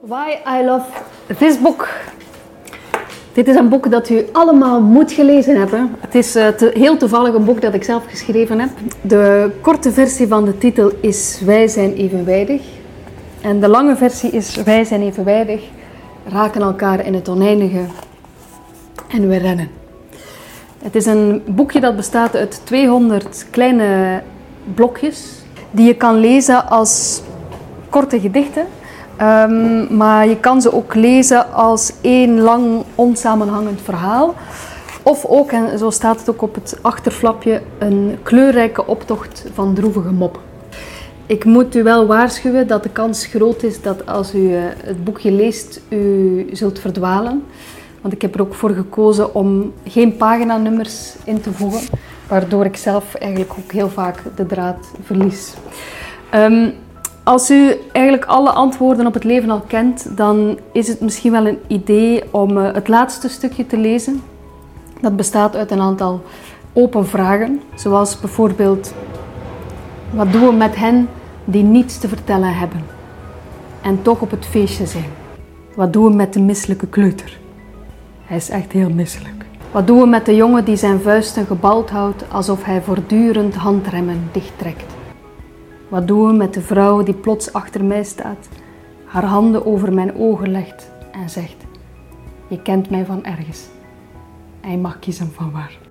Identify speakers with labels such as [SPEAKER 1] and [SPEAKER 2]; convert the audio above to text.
[SPEAKER 1] Why I Love This Book. Dit is een boek dat u allemaal moet gelezen hebben. Het is te, heel toevallig een boek dat ik zelf geschreven heb. De korte versie van de titel is Wij zijn evenwijdig. En de lange versie is Wij zijn evenwijdig, raken elkaar in het oneindige en we rennen. Het is een boekje dat bestaat uit 200 kleine blokjes die je kan lezen als korte gedichten Um, maar je kan ze ook lezen als één lang onsamenhangend verhaal. Of ook, en zo staat het ook op het achterflapje, een kleurrijke optocht van droevige moppen. Ik moet u wel waarschuwen dat de kans groot is dat als u eh, het boekje leest, u zult verdwalen. Want ik heb er ook voor gekozen om geen paginanummers in te voegen, waardoor ik zelf eigenlijk ook heel vaak de draad verlies. Um, als u eigenlijk alle antwoorden op het leven al kent, dan is het misschien wel een idee om eh, het laatste stukje te lezen. Dat bestaat uit een aantal open vragen, zoals bijvoorbeeld: wat doen we met hen die niets te vertellen hebben en toch op het feestje zijn? Wat doen we met de misselijke kleuter? Hij is echt heel misselijk. Wat doen we met de jongen die zijn vuisten gebald houdt alsof hij voortdurend handremmen dichttrekt? Wat doen we met de vrouw die plots achter mij staat, haar handen over mijn ogen legt en zegt: Je kent mij van ergens. Hij mag kiezen van waar.